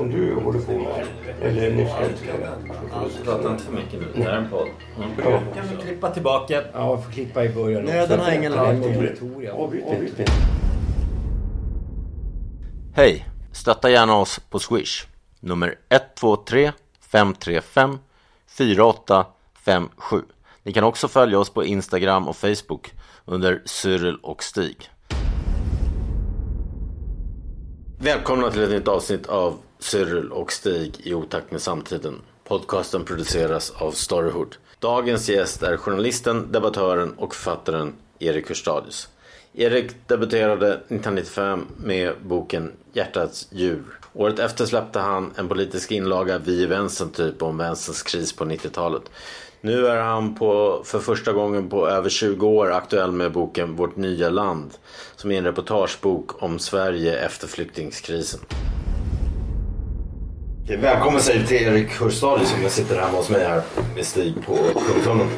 som du håller på med, eller ni ska Prata inte för mycket nu. Det här är en podd. Mm. Ja. Kan vi klippa tillbaka? Ja, vi får klippa i början. Nöden har ingen lag. Hej! Stötta gärna oss på Swish. Nummer 123 535 4857. Ni kan också följa oss på Instagram och Facebook under Cyril och Stig. Välkomna till ett nytt avsnitt av Cyril och Stig i otakt med samtiden. Podcasten produceras av Storyhood. Dagens gäst är journalisten, debattören och författaren Erik Hurstadius. Erik debuterade 1995 med boken Hjärtats djur. Året efter släppte han en politisk inlaga, Vi i vänstern typ, om vänsterns kris på 90-talet. Nu är han på, för första gången på över 20 år aktuell med boken Vårt nya land som är en reportagebok om Sverige efter flyktingkrisen. Välkommen säger till Erik Hurstadius som jag sitter hemma hos mig här med Stig på Kungstunneln.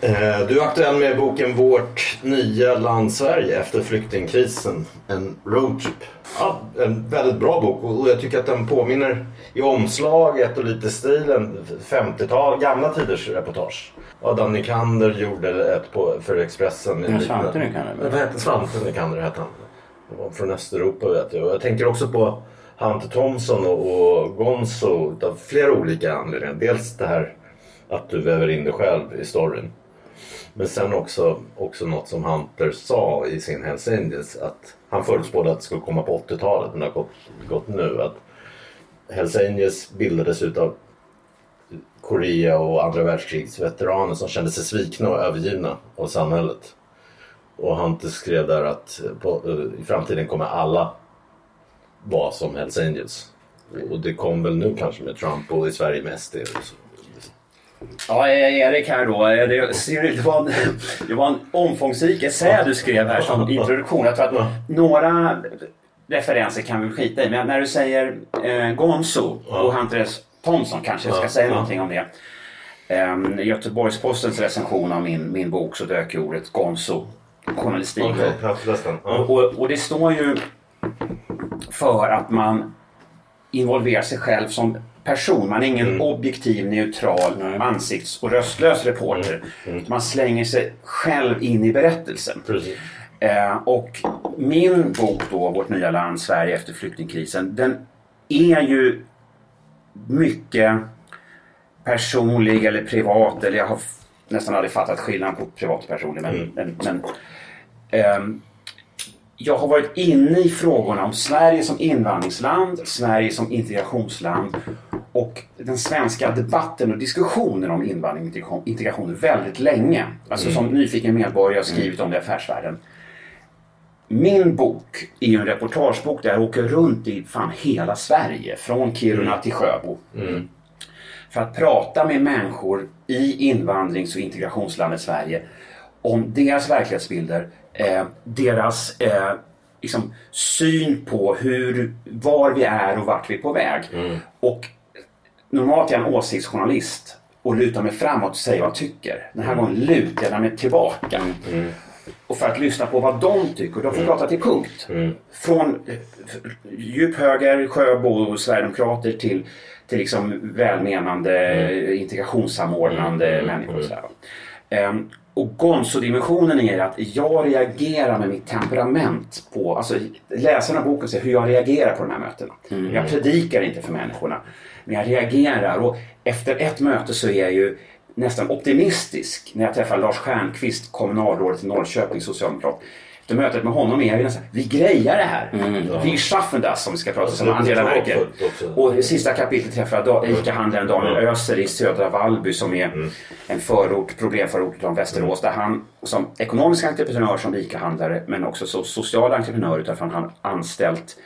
Eh, Du är aktuell med boken Vårt nya land Sverige efter flyktingkrisen. En roadtrip. Ja, en väldigt bra bok och jag tycker att den påminner i omslaget och lite stilen 50-tal, gamla tiders reportage. Adam Nykander gjorde ett på, för Expressen. Ja, Svante. Vad hette Svante Nycander? Hette han. Det var från Östeuropa vet jag. Och jag tänker också på Hunter Thompson och, och Gonzo av flera olika anledningar. Dels det här att du väver in dig själv i storyn. Men sen också, också något som Hunter sa i sin Hells Angels. Att han förutspådde att det skulle komma på 80-talet men det har gått, gått nu. Att Hells Angels bildades utav Korea och andra världskrigsveteraner som kände sig svikna och övergivna av samhället. Och Hunter skrev där att på, eh, i framtiden kommer alla vara som Hells Angels. Och det kom väl nu kanske med Trump och i Sverige med SD. Ja, Erik här då. Eh, Det, var en, det var en omfångsrik essä du skrev här som introduktion. Jag tror att några referenser kan vi skita i. Men när du säger eh, Gonzo och Hunter. Thompson kanske jag ska säga någonting om det. Um, Göteborgs-Postens recension av min, min bok så dök ju ordet Gonzo journalistik. Ja. Och, och, och det står ju för att man involverar sig själv som person. Man är ingen Mm. objektiv, neutral, ansikts och röstlös reporter. Man slänger sig själv in i berättelsen. Eh, och min bok då, Vårt nya land, Sverige efter flyktingkrisen, den är ju mycket personlig eller privat. Eller jag har nästan aldrig fattat skillnaden på privat och personlig. Men, men, men ehm, jag har varit inne i frågorna om Sverige som invandringsland, Sverige som integrationsland och den svenska debatten och diskussionen om invandring och integration- väldigt länge. Alltså som nyfiken medborgare har skrivit om det i Affärsvärlden. Min bok är ju en reportagebok där jag åker runt i fan hela Sverige. Från Kiruna till Sjöbo. För att prata med människor i invandrings och integrationslandet Sverige om deras verklighetsbilder, eh, deras eh, liksom, syn på hur, var vi är och vart vi är på väg. Och normalt är jag en åsiktsjournalist och lutar mig framåt och säger vad jag tycker. Den här gången lutar jag mig tillbaka. Och för att lyssna på vad de tycker. De får prata till punkt. Från eh, djup höger, Sjöbo och Sverigedemokrater till, till liksom välmenande eh, integrationssamordnande människor. Och, sådär. va. Och Gonzo-dimensionen är att jag reagerar med mitt temperament på, alltså läsarna av boken ser hur jag reagerar på de här mötena. Jag predikar inte för människorna, men jag reagerar och efter ett möte så är jag ju nästan optimistisk när jag träffar Lars Stjernkvist, kommunalrådet i Norrköping, socialdemokrat. Efter mötet med honom är vi nästan, vi grejar det här. Mm. Vi schaffen das som vi ska prata om det Angela Merkel. Och i sista kapitlet träffar jag ICA-handlaren Daniel Öser i södra Vallby som är Mm. en förort, problemförort från Västerås. Där han som ekonomisk entreprenör som ICA-handlare men också som social entreprenör utifrån han anställt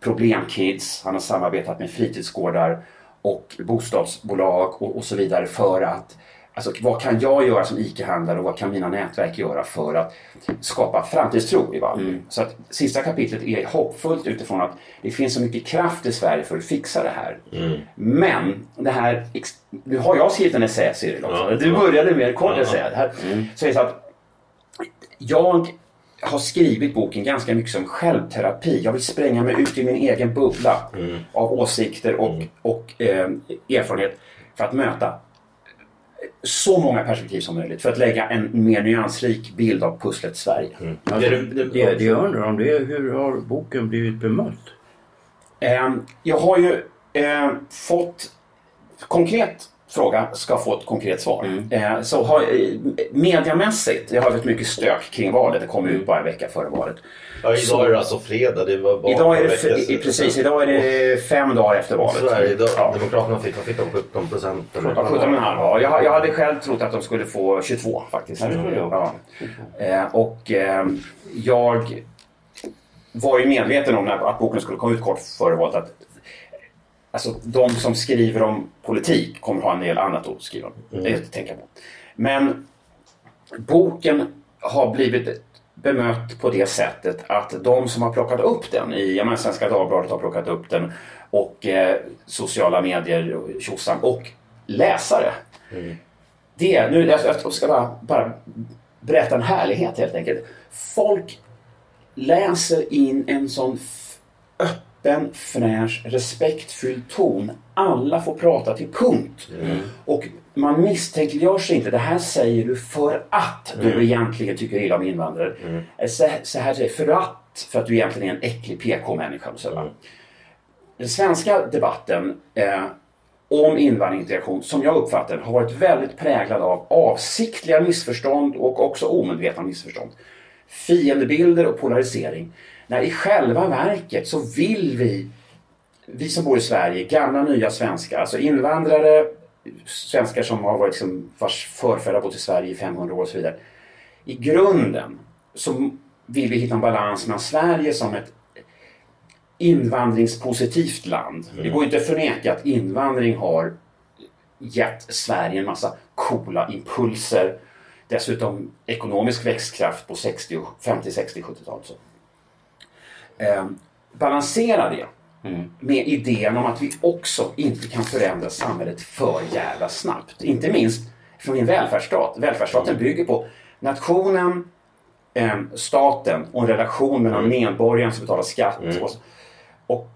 problemkids. Han har samarbetat med fritidsgårdar och bostadsbolag och, och så vidare för att Alltså, vad kan jag göra som ICA-handlare och vad kan mina nätverk göra för att skapa framtidstro i Vallby? Så att sista kapitlet är hoppfullt utifrån att det finns så mycket kraft i Sverige för att fixa det här. Men det här, nu har jag skrivit en essä Cyril också. Ja. Du började med en kort Ja. essä. Här, så är det så att jag har skrivit boken ganska mycket som självterapi. Jag vill spränga mig ut i min egen bubbla av åsikter och, och eh, erfarenhet för att möta så många perspektiv som möjligt. För att lägga en mer nyansrik bild av pusslet Sverige. Alltså, Det- det, det- det, jag undrar om det är hur har boken blivit bemött? Eh, jag har ju eh, fått konkret fråga ska få ett konkret svar. Eh, så har, eh, mediamässigt, det har varit mycket stök kring valet. Det kom ut bara en vecka före valet. Ja, idag är det alltså fredag. Det var bara Idag är det, vecka precis, idag är det fem dagar efter valet. Sverige, då, Ja. Demokraterna fick, vad fick de? 17 procent? 17,5 ja. jag, jag hade själv trott att de skulle få 22 faktiskt. Jag Ja. Eh, och eh, jag var ju medveten om när, att boken skulle komma ut kort före valet att alltså, de som skriver om politik kommer ha en del annat att skriva om. Det är att tänka på. Men boken har blivit bemött på det sättet att de som har plockat upp den, i jag menar, Svenska Dagbladet har plockat upp den och eh, sociala medier, och tjosan, och läsare. Det, nu, jag, jag ska bara, bara berätta en härlighet helt enkelt. Folk läser in en sån f- öppen, fräsch, respektfull ton. Alla får prata till punkt. Och man misstänkliggörs inte. Det här säger du för att du egentligen tycker illa om invandrare. Eh, Så, så här säger för att, för att du egentligen är en äcklig PK-människa. va? Den svenska debatten eh, om invandring och integration, som jag uppfattar har varit väldigt präglad av avsiktliga missförstånd och också omedvetna missförstånd. Fiendebilder och polarisering. När i själva verket så vill vi, vi som bor i Sverige, gamla nya svenskar, alltså invandrare, svenskar som har varit liksom, vars förfäder bott i Sverige i 500 år och så vidare. I grunden så vill vi hitta en balans mellan Sverige som ett invandringspositivt land. Det går inte att förneka att invandring har gett Sverige en massa coola impulser. Dessutom ekonomisk växtkraft på 60, 50, 60, 70-talet. Eh, balansera det med idén om att vi också inte kan förändra samhället för jävla snabbt. Inte minst från en välfärdsstat. Välfärdsstaten bygger på nationen, eh, staten och en relation mellan medborgaren som betalar skatt. Och, och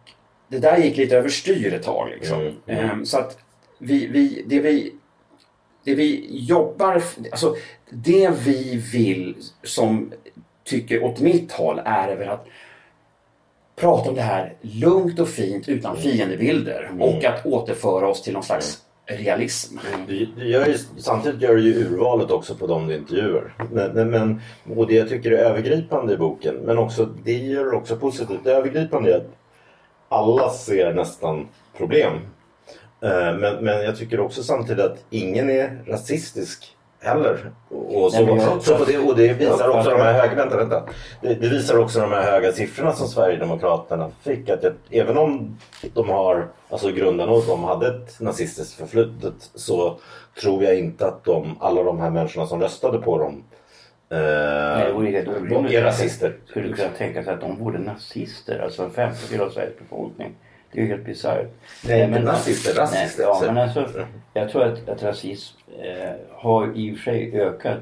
det där gick lite överstyr ett tag. Liksom. Eh, så att vi, vi, det vi det vi jobbar, alltså det vi vill som tycker åt mitt håll är väl att prata om det här lugnt och fint utan fiendebilder och att återföra oss till någon slags realism. Du, du gör ju, samtidigt gör du ju urvalet också på de du intervjuar. Men, men- och det jag tycker är övergripande i boken, men också, det gör också positivt. Det övergripande är att alla ser nästan problem. Eh, Men, men jag tycker också samtidigt att ingen är rasistisk heller. Och, så, Nej, men så, och, det, och det visar också de här höga, vänta, vänta. Det, det visar också de här höga siffrorna som Sverigedemokraterna fick. Att jag, även om de har, alltså grundarna och de hade ett nazistiskt förflutet så tror jag inte att de, alla de här människorna som röstade på dem eh, Nej, det helt orimligt. är rasister. Skulle kunna tänka sig att de vore nazister, alltså en femtedel av Sveriges befolkning. Det är ju helt bisarrt. Nej, inte nazister, rasister. Nej, ja, men alltså, jag tror att, att rasism eh, har i och för sig ökat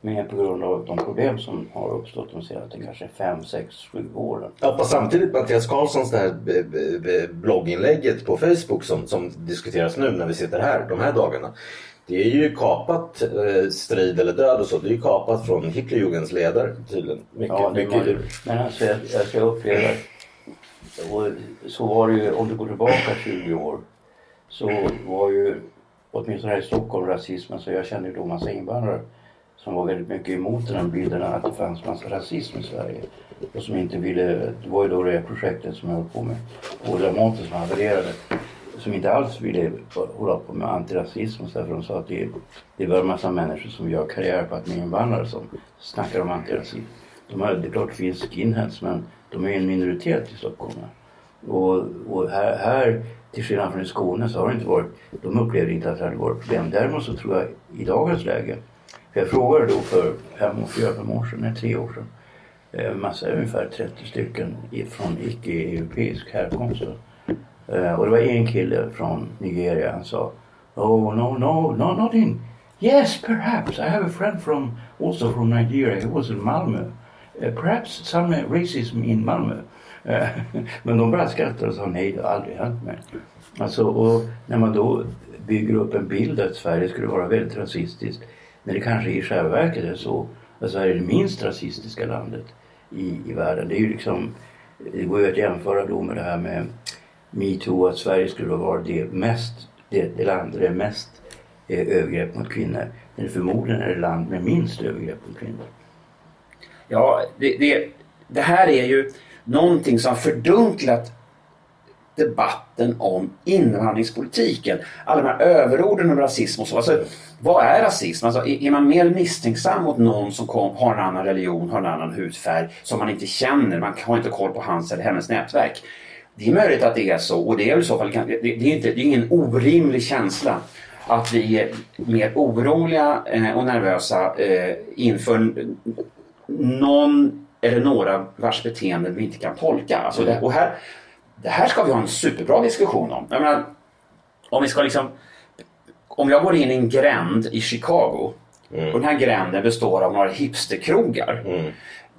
mer på grund av de problem som har uppstått de senaste kanske fem, sex, sju åren. Ja, fast samtidigt Mattias Karlssons det här blogginlägget på Facebook som, som diskuteras nu när vi sitter här de här dagarna. Det är ju kapat eh, strid eller död och så. Det är ju kapat från Hitlerjugends ledare tydligen. Mycket, Ja, det mycket. var, men alltså jag, jag ska uppleva och så var det ju om du går tillbaka 20 år så var ju åtminstone här i Stockholm rasismen så jag kände ju då massa invandrare som var väldigt mycket emot den här bilden att det fanns massa rasism i Sverige. Och som inte ville, det var ju då det projektet som jag höll på med, på Dramaten som havererade. Som inte alls ville hålla på med antirasism och så för de sa att det, det var en massa människor som gör karriär på att de är invandrare som snackar om antirasism. De har, det är klart det finns skinheads men de är en minoritet i Stockholm. Och, och här, här, till skillnad från i Skåne, så har det inte varit, de upplevde inte att det hade varit problem. Däremot så tror jag i dagens läge, för jag frågade då för fem, fyra, fem år sedan, nej tre år sedan, eh, massa, ungefär 30 stycken från icke-europeisk härkomst. Eh, och det var en kille från Nigeria, han sa Oh no, no, no, nothing. Yes, perhaps. I have a friend from, also from Nigeria, he was in Malmö. Uh, perhaps some racism in Malmö. Eh, men de bara skrattade och sa nej, det har aldrig hänt mig. Alltså, och när man då bygger upp en bild att Sverige skulle vara väldigt rasistiskt när det kanske i själva verket är så att Sverige är det minst rasistiska landet i, i världen. Det är ju liksom, det går ju att jämföra då med det här med metoo att Sverige skulle vara det mest, det, det land där det är mest eh, övergrepp mot kvinnor. Men förmodligen är det land med minst övergrepp mot kvinnor. Ja, det, det, det här är ju någonting som har fördunklat debatten om invandringspolitiken. Alla de här överorden om rasism och så. Alltså, vad är rasism? Alltså, är man mer misstänksam mot någon som kom, har en annan religion, har en annan hudfärg, som man inte känner, man har inte koll på hans eller hennes nätverk. Det är möjligt att det är så och det är i så fall, det, är, inte, det är ingen orimlig känsla att vi är mer oroliga eh, och nervösa eh, inför någon eller några vars beteenden vi inte kan tolka. Alltså det, och här, det här ska vi ha en superbra diskussion om. Menar, om vi ska liksom om jag går in i en gränd i Chicago och den här gränden består av några hipsterkrogar.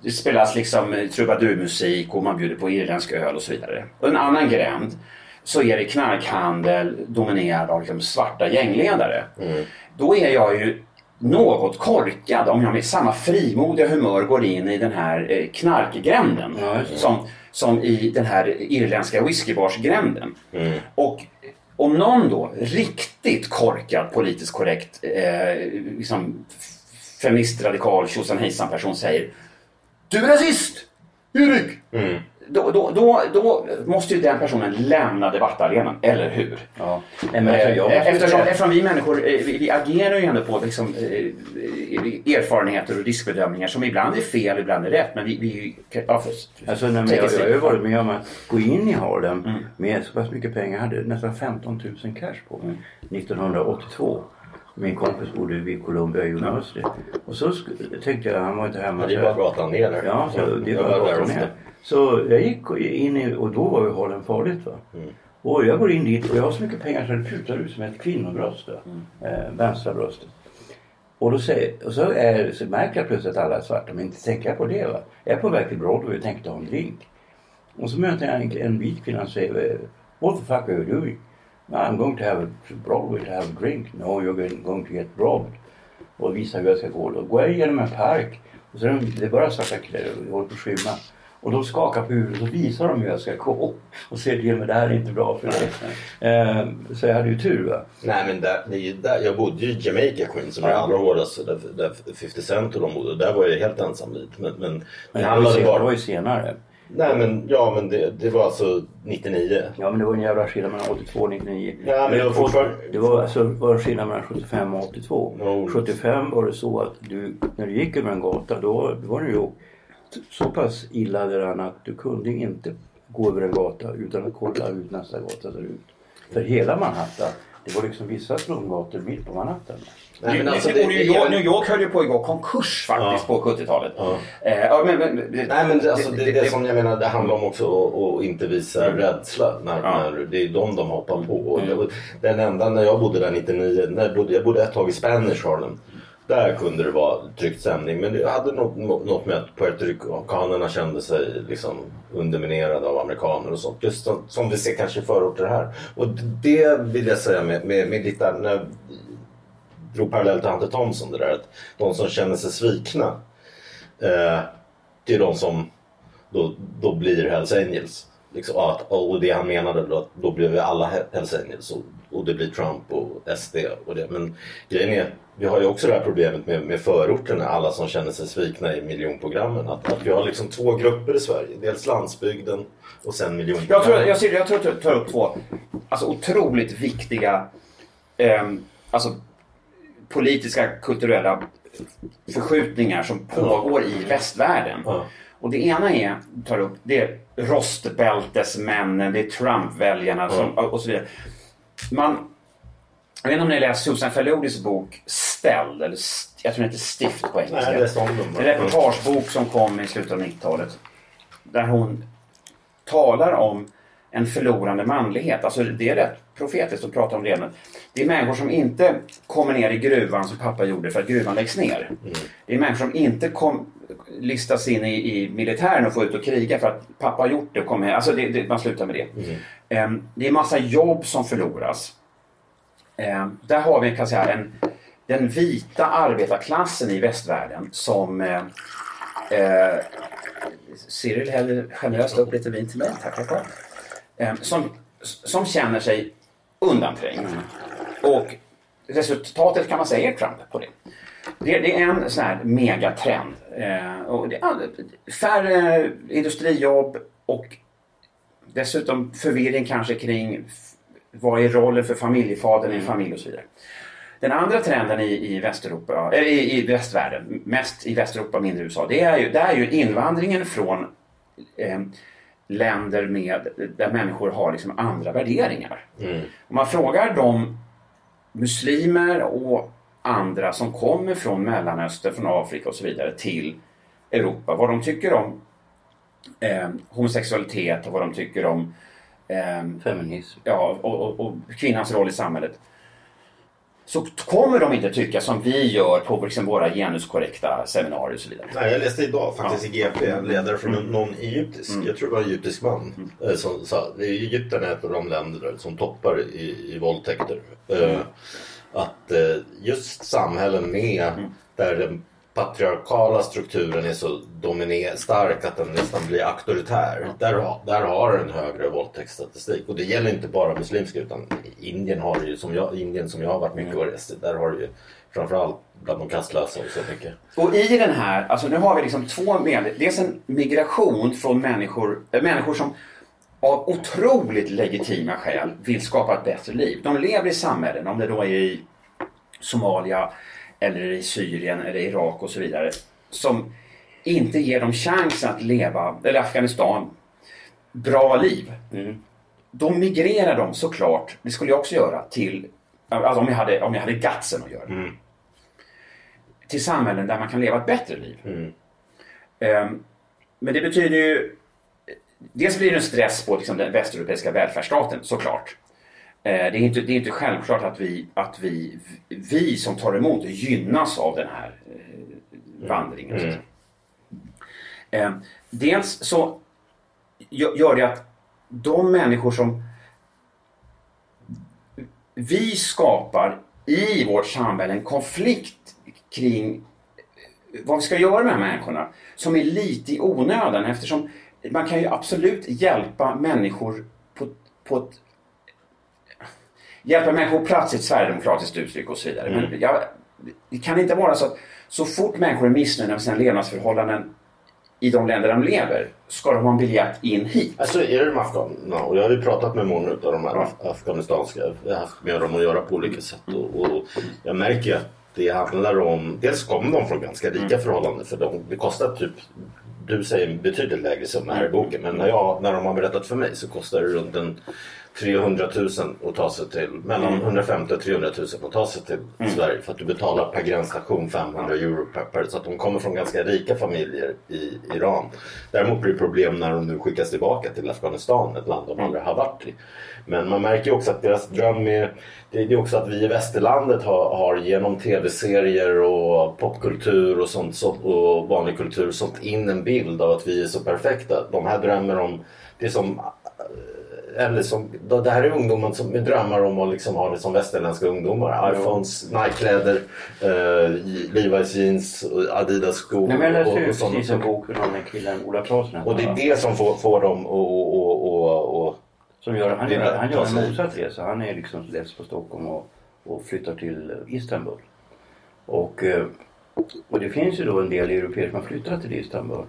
Det spelas liksom trubadurmusik och man bjuder på irländsk öl och så vidare. Och en annan gränd så är det knarkhandel dominerad av liksom svarta gängledare. Då är jag ju något korkad om jag med samma frimodiga humör går in i den här eh, knarkgränden. Ja, som, som i den här irländska whiskybarsgränden. Och om någon då riktigt korkad, politiskt korrekt, eh, liksom feminist, radikal, tjosan hejsan person säger Du är rasist! Erik! Då, då, då, då måste ju den personen lämna debattarenan, eller hur? Ja. Men jag måste Eh, eftersom, eftersom vi människor eh, vi, vi agerar ju ändå på liksom, eh, erfarenheter och riskbedömningar som ibland är fel, ibland är rätt. Men vi... vi ja, för- Alltså, nej, jag, it jag har varit med om att gå in i Harlem med så pass mycket pengar. Jag hade nästan 15 000 cash på mig 1982. Min kompis bodde vid Columbia University. Och så tänkte jag, han var inte hemma. Ja, det är jag- bara gatan ner där. Ja, så det Jag var var där gatan ner. Så jag gick in i, och då var ju Harlem farligt va. Och jag går in dit och jag har så mycket pengar så det putar ut som ett kvinnobröst. va. Eh, vänstra bröstet. Och, då säger, och så, är, så märker jag plötsligt att alla är svarta men inte tänker jag på det. Va? Jag är på väg till Broadway och tänkte ha en drink. Och så möter jag en, en vit kvinna och säger What the fuck are you doing? I'm going to have a, to Broadway to have a drink. No, you're going- going to get robbed. Och visar hur jag ska gå. Då går jag igenom en park. Och så är det, det är bara svarta kläder och håller på att skymma. Och de skakar på huvudet och visar dem hur jag ska gå. Och säger till mig det här är inte bra för dig. Eh, så jag hade ju tur va. Nej men där, det där, jag bodde ju i Jamaica Queen som är Ja. allra hårdast. Där, där 50 Cent och de bodde. Där var jag helt ensam vit. Men, men, Men det det var, senare, det bara... var ju senare. Nej men ja men det, det var alltså 99. Ja men det var en jävla skillnad mellan 82 och 99. Ja, men det var fortfarande- Det var alltså var skillnad mellan 75 och 82. Jo. 75 var det så att du, när du gick över en gata då, då var det ju så pass illa däran att du kunde inte gå över en gata utan att kolla hur nästa gata ser ut. För hela Manhattan, det var liksom vissa slumgator mitt på Manhattan. Nej, men New- alltså, det- New, York, New York höll ju på att gå konkurs faktiskt Ja. på 70-talet. Ja. Eh, ja, men, men, det- Nej men det, alltså, det, det, det- som jag menar det handlar om också att, inte visa rädsla. När, Ja. när det är de de hoppar på. Var- den enda när jag bodde där 99, när bodde, jag bodde ett tag i Spanish Harlem. Där kunde det vara tryckt stämning men det hade något, något med att puertoricanerna kände sig liksom underminerade av amerikaner och sånt. Just som, som vi ser kanske i förorter här. Och det vill jag säga med, med, med lite, när jag drog parallell till Hunter Thompson det där att de som känner sig svikna eh, det är de som då, då blir Hells Angels. liksom, att, och det han menade då, att då blir vi alla Hells Angels och, och det blir Trump och SD och det. Men grejen är, vi har ju också det här problemet med, med förorterna, alla som känner sig svikna i miljonprogrammen. Att, att vi har liksom två grupper i Sverige. Dels landsbygden och sen miljonprogrammen. Jag tror, jag, ser, jag tror att du tar upp två alltså, otroligt viktiga ehm, alltså, politiska, kulturella förskjutningar som pågår i västvärlden. Ja. Och det ena är, tar upp, det är rostbältesmännen, det är Trump-väljarna som- och så vidare. Man, jag vet inte om ni läst Susan Faludis bok Ställd, eller st- jag tror den heter Stift på engelska. Nej. Det är en reportagebok som kom i slutet av 90-talet. Där hon talar om en förlorande manlighet. Alltså det är rätt profetiskt att prata om det. Det är människor som inte kommer ner i gruvan som pappa gjorde för att gruvan läggs ner. Det är människor som inte kom, listas in i, i militären och får ut och kriga för att pappa har gjort det och kommer hem. Alltså det, det, man slutar med det. Ehm, det är massa jobb som förloras. Ehm, där har vi kan säga, en, den vita arbetarklassen i västvärlden som eh, eh, Cyril häller generöst upp lite vin till mig. För det. Eh, som, som känner sig undanträngd. Och resultatet kan man säga är Trump på det. Det, det är en sån här megatrend. Eh, och det är färre industrijobb och dessutom förvirring kanske kring vad är rollen för familjefadern i en familj och så vidare. Den andra trenden i, i, Västeuropa, eller i, i västvärlden, mest i Västeuropa, mindre i USA, det är ju, det är ju invandringen från eh, länder med, där människor har liksom andra värderingar. Om man frågar de muslimer och andra som kommer från Mellanöstern, från Afrika och så vidare till Europa, vad de tycker om eh, homosexualitet och vad de tycker om Feminism. ja, och, och, och kvinnans roll i samhället. Så kommer de inte tycka som vi gör på liksom våra genuskorrekta seminarier och så vidare. Nej, jag läste idag faktiskt i GP, en ledare från Mm. någon egyptisk, jag tror det var en egyptisk man, eh, som sa är Egypten är ett av de länder som toppar i, i våldtäkter. Mm. Eh, Att eh, just samhällen med Mm. där den patriarkala strukturen är så dominer- stark att den nästan blir auktoritär. Där, har- där har den högre våldtäktsstatistik. Och det gäller inte bara muslimska utan Indien har ju, som jag, Indien som jag har varit mycket och rest i, där har ju framförallt bland de kastlösa och så mycket. Och i den här, alltså nu har vi liksom två med, dels en migration från människor, äh, människor som av otroligt legitima skäl vill skapa ett bättre liv. De lever i samhällen, om det då är i Somalia eller i Syrien eller Irak och så vidare, som inte ger dem chansen att leva, eller Afghanistan, bra liv. Då migrerar de såklart, det skulle jag också göra, till, alltså om jag hade, om jag hade gatsen att göra det till samhällen där man kan leva ett bättre liv. Ehm, men det betyder ju... Dels blir det en stress på liksom, den västeuropeiska välfärdsstaten såklart. Eh, det, är inte, det är inte självklart att vi, att vi, vi som tar emot gynnas av den här eh, vandringen. säga. Ehm, dels så gö- gör det att de människor som vi skapar i vårt samhälle en konflikt kring vad vi ska göra med de här människorna som är lite i onödan eftersom man kan ju absolut hjälpa människor på, på ett hjälpa människor plats i ett sverigedemokratiskt uttryck och så vidare. Men jag, det kan inte vara så att så fort människor är missnöjda med sina levnadsförhållanden i de länder de lever ska de ha en biljett in hit. Alltså är det de afghanerna och jag har ju pratat med många av de här af- afghanistanska. Jag har haft med dem att göra på olika sätt och, och jag märker ju att det handlar om, dels kommer de från ganska rika förhållanden för de, det kostar typ du säger betydligt lägre summa här i boken men när, jag, när de har berättat för mig så kostar det runt en 300 000 att ta sig till, mellan 150 och 300 000 att ta sig till Sverige för att du betalar per gränsstation 500 euro per, per så att de kommer från ganska rika familjer i Iran. Däremot blir det problem när de nu skickas tillbaka till Afghanistan, ett land de aldrig har varit i. Men man märker också att deras dröm är, det är också att vi i västerlandet har, har genom tv-serier och popkultur och sånt så, och vanlig kultur sålt in en bild av att vi är så perfekta. De här drömmer om, det är som eller som, det här är ungdomar som med drömmar om att liksom ha det som västerländska ungdomar. IPhones, Nike-kläder, eh, Levi's jeans, Adidas skor. Nej, men jag läste ju precis en bok om den killen Ola Claesson. Och det är det som får, får dem att och, och, Som gör, han, gör, han gör en motsatt resa. Han är liksom less på Stockholm och, och flyttar till Istanbul. Och, eh, och det finns ju då en del europeer som har flyttat till Istanbul.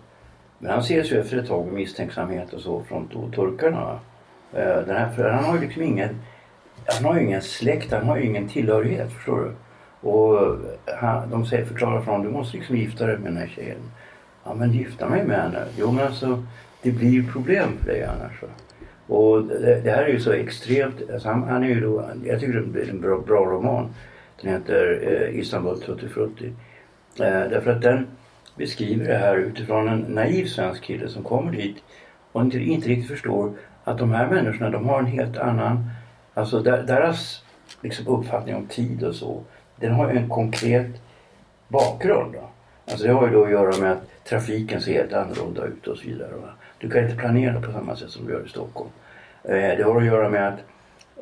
Men han ses ju efter ett tag med misstänksamhet och så från turkarna. Eh, den här, för han har ju liksom ingen, han har ju ingen släkt, han har ju ingen tillhörighet förstår du. Och eh, han, de säger, förklarar för honom, du måste liksom gifta dig med den här tjejen. Ja men gifta mig med henne? Jo men alltså det blir ju problem för dig annars. va. Och det, det här är ju så extremt, alltså han, han är ju då, jag tycker det är en bra, bra roman. Den heter eh, Istanbul Tutti Frutti. Eh, därför att den beskriver det här utifrån en naiv svensk kille som kommer dit och inte, inte riktigt förstår att de här människorna de har en helt annan, alltså der, deras liksom, uppfattning om tid och så, den har ju en konkret bakgrund. Då. Alltså det har ju då att göra med att trafiken ser helt annorlunda ut och så vidare. Va? Du kan inte planera på samma sätt som du gör i Stockholm. Eh, det har att göra med att,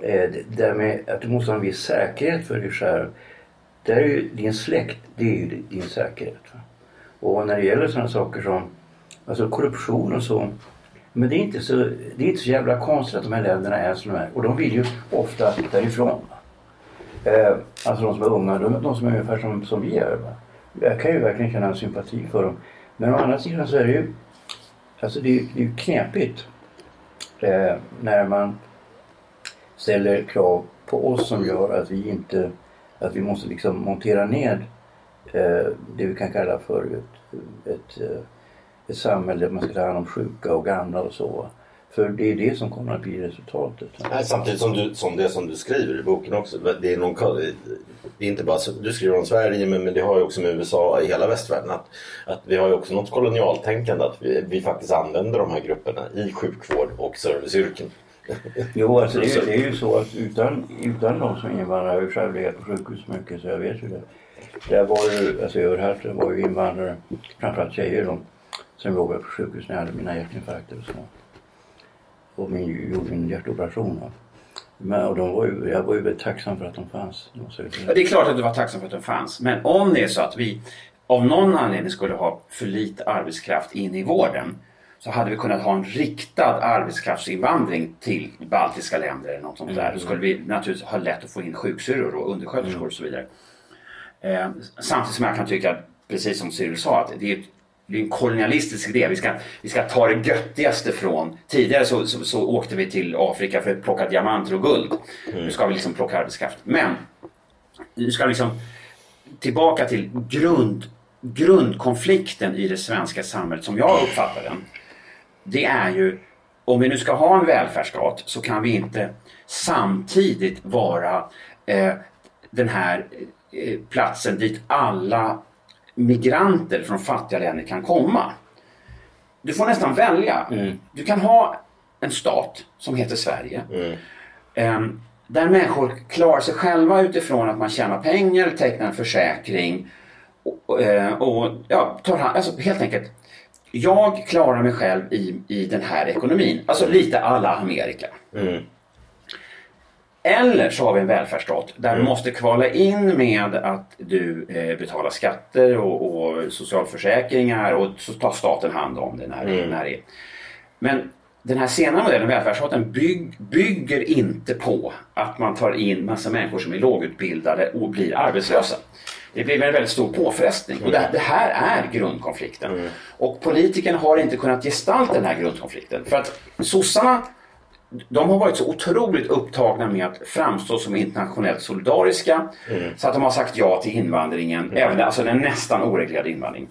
eh, det med att du måste ha en viss säkerhet för dig själv. Där är ju din släkt, det är ju din säkerhet. Va? Och när det gäller sådana saker som alltså korruption och så. Men det är, inte så, det är inte så jävla konstigt att de här länderna är som de är. Och de vill ju ofta därifrån. Eh, alltså de som är unga, de, de som är ungefär som, som vi är. Va? Jag kan ju verkligen känna sympati för dem. Men å andra sidan så är det ju, alltså det, är- det är knepigt eh, när man ställer krav på oss som gör att vi inte, att vi måste liksom montera ned eh, det vi kan kalla för ett, ett, eh, ett samhälle där man ska ta hand om sjuka och gamla och så. För det är det som kommer att bli resultatet. Nej, samtidigt som, du, som det som du skriver i boken också. Det är, någon, det är inte bara du skriver om Sverige men, men det har ju också med USA i hela västvärlden. Att, att vi har ju också något kolonialtänkande att vi, vi faktiskt använder de här grupperna i sjukvård och serviceyrken. Jo, alltså det, är, ju- det är ju så att utan, utan de som invandrare, jag har ju själv legat på sjukhus mycket så jag vet ju det. Där var ju, alltså Överhärten var ju invandrare, framförallt tjejer de, som jobbade på sjukhus när jag hade mina hjärtinfarkter och så. Och min, gjorde min hjärtoperation. va. Men, och de var ju, jag var ju väldigt tacksam för att de fanns. Jag. Ja, det är klart att du var tacksam för att den fanns. Men om det är så att vi av någon anledning skulle ha för lite arbetskraft in i vården så hade vi kunnat ha en riktad arbetskraftsinvandring till baltiska länder eller något sånt där. Då skulle vi naturligtvis ha lätt att få in sjuksyrror och undersköterskor och så vidare. Eh, samtidigt som jag kan tycka, precis som Cyril sa, att det är, det är en kolonialistisk idé. Vi ska, vi ska ta det göttigaste från... Tidigare så, så, så åkte vi till Afrika för att plocka diamanter och guld. Nu ska vi liksom plocka arbetskraft. Men nu ska liksom tillbaka till grund, grundkonflikten i det svenska samhället som jag uppfattar den. Det är ju om vi nu ska ha en välfärdsstat så kan vi inte samtidigt vara eh, den här eh, platsen dit alla migranter från fattiga länder kan komma. Du får nästan välja. Du kan ha en stat som heter Sverige. Ehm, där människor klarar sig själva utifrån att man tjänar pengar, tecknar en försäkring och, eh, och ja, tar hand, alltså helt enkelt. Jag klarar mig själv i, i den här ekonomin. Alltså lite alla Amerika. Eller så har vi en välfärdsstat där du måste kvala in med att du eh, betalar skatter och, och socialförsäkringar och så tar staten hand om det när, det- när det är. Men den här senare modellen, välfärdsstaten, bygg, bygger inte på att man tar in massa människor som är lågutbildade och blir arbetslösa. Det blir en väldigt stor påfrestning och det, det här är grundkonflikten. Och politikerna har inte kunnat gestalta den här grundkonflikten. För att sossarna de har varit så otroligt upptagna med att framstå som internationellt solidariska så att de har sagt ja till invandringen, även alltså den nästan oreglerade invandringen.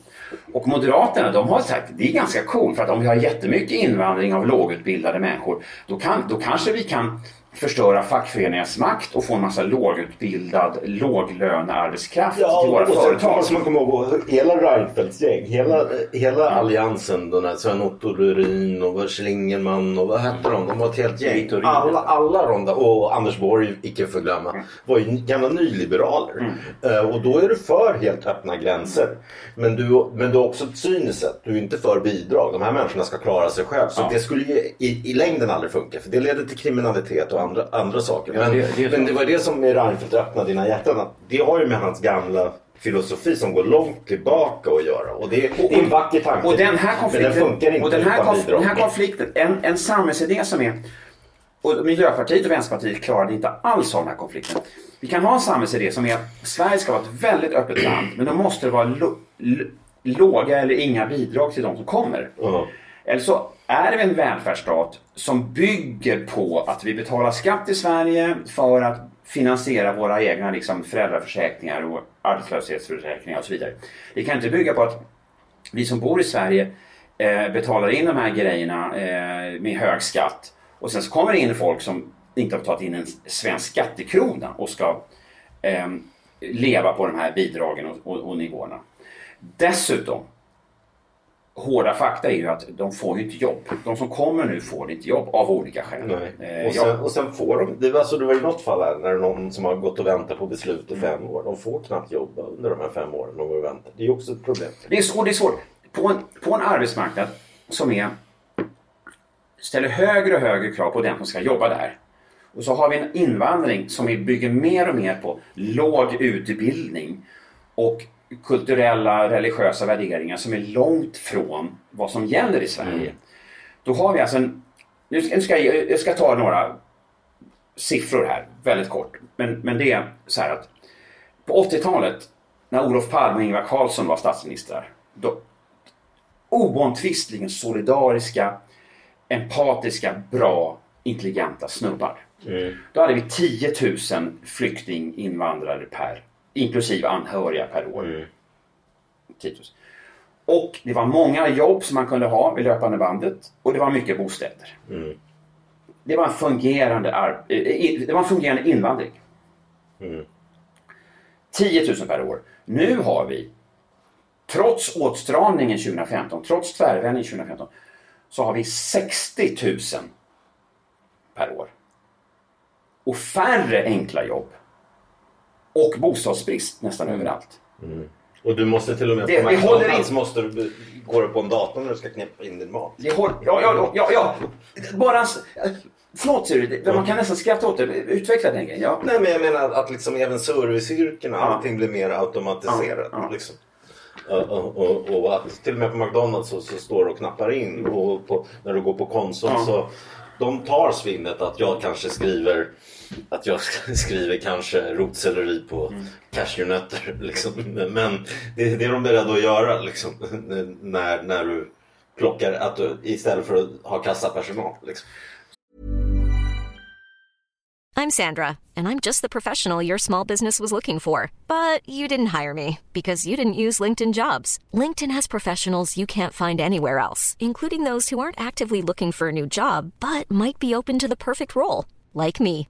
Och Moderaterna de har sagt det är ganska coolt för att om vi har jättemycket invandring av lågutbildade människor då, kan, då kanske vi kan förstöra fackföreningars makt och få en massa lågutbildad, låglönearbetskraft Ja, till våra och företag. måste man komma ihåg hela Reinfeldts gäng, hela, hela alliansen, den här Sven-Otto Lurin och Schlingerman och vad hette de? De var ett helt gäng. Alla, alla de där, och Anders Borg, icke förglömma, var ju gamla nyliberaler. Eh, och då är du för helt öppna gränser. Men du, men du har också ett cyniskt sätt. Du är inte för bidrag. De här människorna ska klara sig själv. Så Ja. det skulle ju i, i längden aldrig funka. För det leder till kriminalitet och andra, andra saker. Ja, Men det- det så. men det var det som med Reinfeldt öppnade dina hjärtan. Det har ju med hans gamla filosofi som går långt tillbaka att göra. Och det, det är en vacker tanke. Och den här men konflikten, den funkar inte och den här, konf, den här konflikten en, en samhällsidé som är... Och Miljöpartiet och Vänsterpartiet klarade inte alls av den här konflikten. Vi kan ha en samhällsidé som är att Sverige ska vara ett väldigt öppet land men då måste det vara låga eller inga bidrag till de som kommer. Ja. Eller så är vi en välfärdsstat som bygger på att vi betalar skatt i Sverige för att finansiera våra egna liksom, föräldraförsäkringar och arbetslöshetsförsäkringar och så vidare. Det kan inte bygga på att vi som bor i Sverige eh, betalar in de här grejerna eh, med hög skatt och sen så kommer det in folk som inte har betalat in en svensk skattekrona och ska eh, leva på de här bidragen och, och, och nivåerna. Dessutom hårda fakta är ju att de får ju inte jobb. De som kommer nu får inte jobb av olika skäl. Eh, Och, sen, och sen får de, det var, alltså, det var i något fall här när någon som har gått och väntat på beslut i fem år. De får knappt jobba under de här fem åren de går och väntar. Det är ju också ett problem. Det är, svårt, det är svårt. På en, på en arbetsmarknad som är, ställer högre och högre krav på den som ska jobba där. Och så har vi en invandring som vi bygger mer och mer på låg utbildning och kulturella, religiösa värderingar som är långt från vad som gäller i Sverige. Då har vi alltså en... Nu ska, jag, jag ska ta några siffror här, väldigt kort. Men, men det är så här att på 80-talet när Olof Palme och Ingvar Carlsson var statsministrar. Då, oomtvistligen solidariska, empatiska, bra, intelligenta snubbar. Då hade vi 10 000 flyktinginvandrare per, inklusive anhöriga per år. 10 000. Och det var många jobb som man kunde ha vid löpande bandet och det var mycket bostäder. Det var en fungerande, eh, det var en fungerande invandring. 10 000 per år. Nu har vi, trots åtstramningen 2015, trots tvärvändningen 2015, så har vi 60 000 per år. Och färre enkla jobb. Och bostadsbrist nästan överallt. Och du måste till och med Det- på håller McDonalds in- måste du, du på en dator när du ska knäppa in din mat. Det håll, ja, ja, ja, ja. Bara... Förlåt, ser du, man kan nästan skratta åt det. Utveckla den grejen. Ja. Nej men jag menar att liksom även serviceyrkena, Ja. allting blir mer automatiserat. Ja, ja. Liksom. Och, och, och, att till och med på McDonalds så, så står du och knappar in och på, när du går på Konsum så de tar svinnet att jag kanske skriver att jag skriver kanske rotselleri på Mm. cashewnötter. Liksom. Men det, det är de beredda att göra liksom, när, när du plockar att du, istället för att ha kassapersonal. Liksom. I'm Sandra, and I'm just the professional your small business was looking for. But you didn't hire me because you didn't use LinkedIn jobs. LinkedIn has professionals you can't find anywhere else, including those who aren't actively looking for a new job but might be open to the perfect role, like me.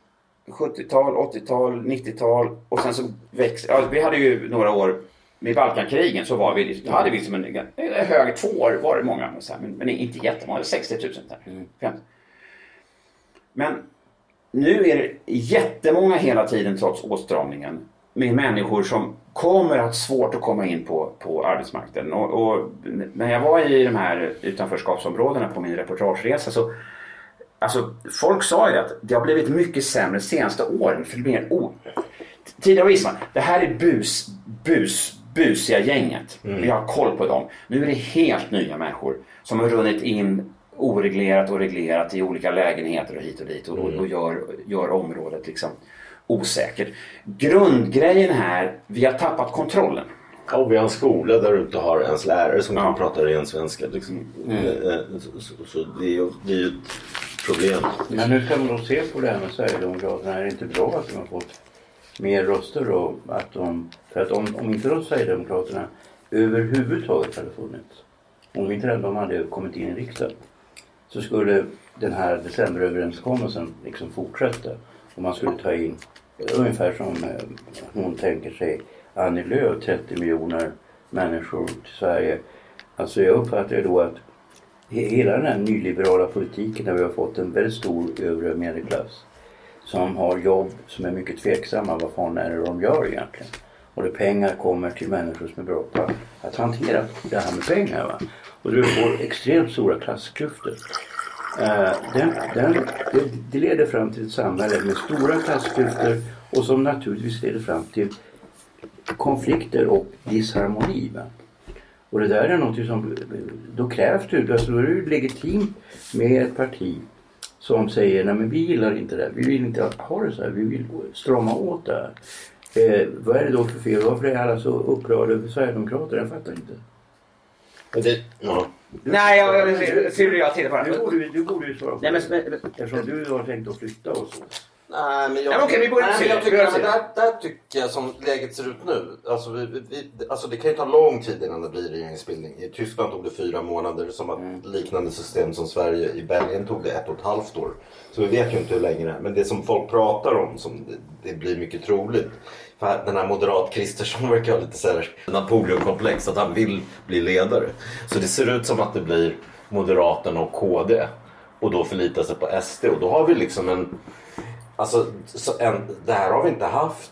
70-tal, 80-tal, 90-tal och sen så växer... Ja, vi hade ju några år med Balkankrigen så var vi, då hade vi som en, en hög, två år var det många, men, men, men inte jättemånga, 60 000 där. 50. Men nu är det jättemånga hela tiden trots åtstramningen med människor som kommer att ha svårt att komma in på, på arbetsmarknaden. Och, och när jag var i de här utanförskapsområdena på min reportageresa så Alltså, folk sa ju att det har blivit mycket sämre de senaste åren. För det blir en o... Tidigare visste man det här är bus, bus, busiga gänget. Vi har koll på dem. Nu är det helt nya människor som har runnit in oreglerat och reglerat i olika lägenheter och hit och dit och, och gör, gör området liksom osäkert. Grundgrejen här, vi har tappat kontrollen. Ja, vi har en skola där du inte har ens lärare som Ja. kan prata ren svenska. Liksom. Eh, eh, Så, så, så det är ju det är ett problem. Men hur ska man då se på det här med Sverigedemokraterna? Är det inte bra att de har fått mer röster då? Att de, för att om, om inte de Sverigedemokraterna överhuvudtaget hade funnits, om inte de hade kommit in i riksdagen, så skulle den här decemberöverenskommelsen liksom fortsätta. Och man skulle ta in, ungefär som eh, hon tänker sig, Annie Lööf, 30 miljoner människor till Sverige. Alltså jag uppfattar ju då att hela den här nyliberala politiken där vi har fått en väldigt stor övre medelklass som har jobb som är mycket tveksamma. Vad fan är det de gör egentligen? Och där pengar kommer till människor som är bra på att hantera det här med pengar. Va? Och du får extremt stora klassklyftor. Eh, den, den, det, det leder fram till ett samhälle med stora klassklyftor och som naturligtvis leder fram till konflikter och disharmoni. Va? Och det där är något som, då krävs det, alltså då är det legitimt med ett parti som säger nej men vi gillar inte det här, vi vill inte ha det så här, vi vill strama åt det här. Eh, vad är det då för fel? Varför är alla så upprörda över Sverigedemokrater? Jag fattar inte. Det, ja. Nej, jag, jag, ser du jag tittar på Du borde, ju- du borde ju svara på Nej, men, det. Eftersom du har tänkt att flytta och så. Nej, men jag, Ja, men okej, vi börjar nej, jag tycker, där, där tycker jag som läget ser ut nu. Alltså, vi, vi, alltså det kan ju ta lång tid innan det blir regeringsbildning. I Tyskland tog det fyra månader. Som att liknande system som Sverige. I Belgien tog det ett och ett halvt år. Så vi vet ju inte hur länge det är. Men det som folk pratar om, som det, det blir mycket troligt. För den här moderat Kristersson verkar ha lite så här Napoleonkomplex. Att han vill bli ledare. Så det ser ut som att det blir Moderaterna och KD. Och då förlita sig på SD. Och då har vi liksom en Alltså, så en, det här har vi inte haft.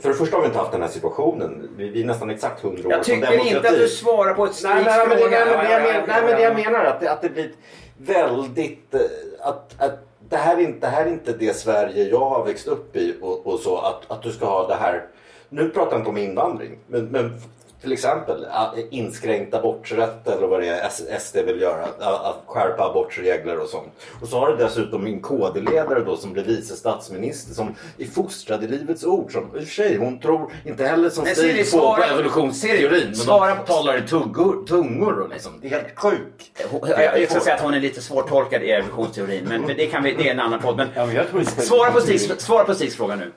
För det första har vi inte haft den här situationen. Vi, vi är nästan exakt hundra år jag tycker inte att du svarar på ett Nej, nej, men det, nej, men det, jag men, nej, men det jag ja. menar att det, att det blir väldigt... eh, Att, att det, här är inte, det här är inte det Sverige jag har växt upp i och, och så. Att, att du ska ha det här... Nu pratar jag inte om invandring. Men, men till exempel att inskränkt aborträtt eller vad det är SD vill göra. Att, skärpa abortregler och sånt. Och så har du dessutom min KD-ledare då som blir vice statsminister som är fostrad i Livets Ord. Som, I och för sig, hon tror inte heller som Stig Siri, på, svara- på evolutionsteorin. Siri, Men svara de på- talar i tuggor, tungor och liksom. Det är helt sjukt. Jag, jag ska säga att hon är lite svårtolkad i evolutionsteorin, men, det, kan vi, det är en annan podd. Men Ja, men svara på Stigs fråga nu.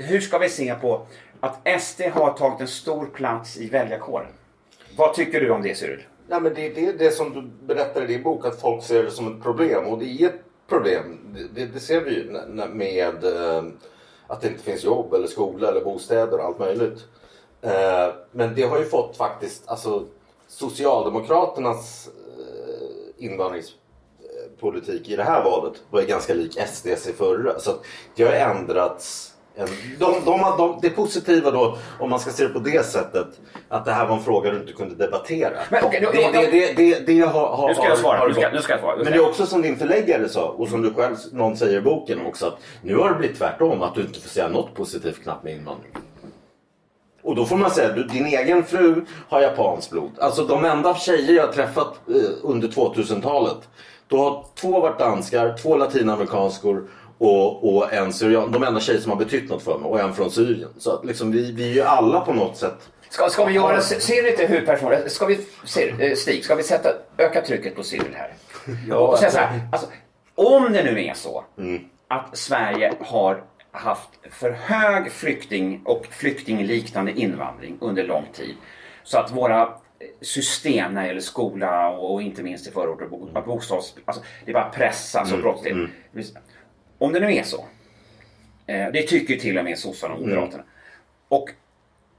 Hur ska vi se på att SD har tagit en stor plats i väljarkåren? Vad tycker du om det Cyril? Nej, men det är det, det som du berättar i din bok att folk ser det som ett problem och det är ett problem. Det, det, det ser vi ju med eh, att det inte finns jobb eller skola eller bostäder och allt möjligt. Eh, men det har ju fått faktiskt, alltså Socialdemokraternas eh, invandringspolitik i det här valet var ju ganska lik SDs i förra. Så det har ändrats. De, de, de, det positiva då, om man ska se det på det sättet, att det här var en fråga du inte kunde debattera. Men okej, då- det, då- det, det, det, det har, har, Nu ska jag svara, har nu ska- nu ska jag svara, Men det är också som din förläggare sa och som du själv, någon säger i boken också, att nu har det blivit tvärtom, att du inte får säga något positivt knappt med invandring. Och då får man säga, du, din egen fru har japanskt blod. Alltså de enda tjejer jag har träffat eh, under 2000-talet. Då har två varit danskar, två latinamerikanskor och, och en syrian. De enda tjejer som har betytt något för mig. Och en från Syrien. Så att liksom, vi, vi är ju alla på något sätt. Ska, ska vi göra, ser du inte hur personer, ska vi, ser, eh, Stig, ska vi sätta, öka trycket på Cyril här? och säga så här, alltså, om det nu är så att Sverige har haft för hög flykting och flyktingliknande invandring under lång tid. Så att våra system när det gäller skola och, och inte minst i förorter bo- bostads... Alltså, det bara pressas och brottslighet. Om det nu är så. Eh, det tycker till och med sossarna och moderaterna. Och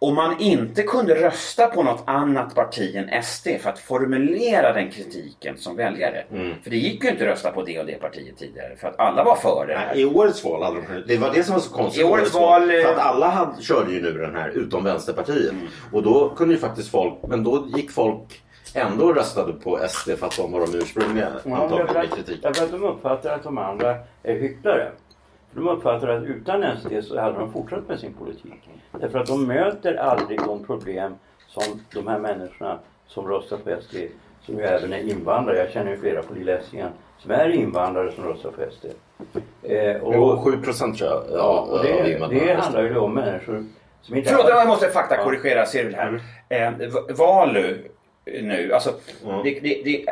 om man inte kunde rösta på något annat parti än SD för att formulera den kritiken som väljare. För det gick ju inte att rösta på det och det partiet tidigare för att alla var för det. här. Nej, I årets val hade de Det var det som var så konstigt. I årets val, eh, För att alla hade, körde ju nu den här utom Vänsterpartiet. Och då kunde ju faktiskt folk, men då gick folk ändå röstade på SD för att de var de ursprungliga Ja, antagligen med att, kritik. därför att de uppfattar att de andra är hycklare. För de uppfattar att utan SD så hade de fortsatt med sin politik. Därför att de möter aldrig de problem som de här människorna som röstar på SD, som ju även är invandrare. Jag känner ju flera på Lilla Essingen som är invandrare som röstar på SD. Eh, och, Jo, 7 procent tror jag. ja, och det, det handlar ju om människor som inte... Förlåt, jag måste faktakorrigera Cyril här. Eh, V- Valu nu, alltså det, det, det,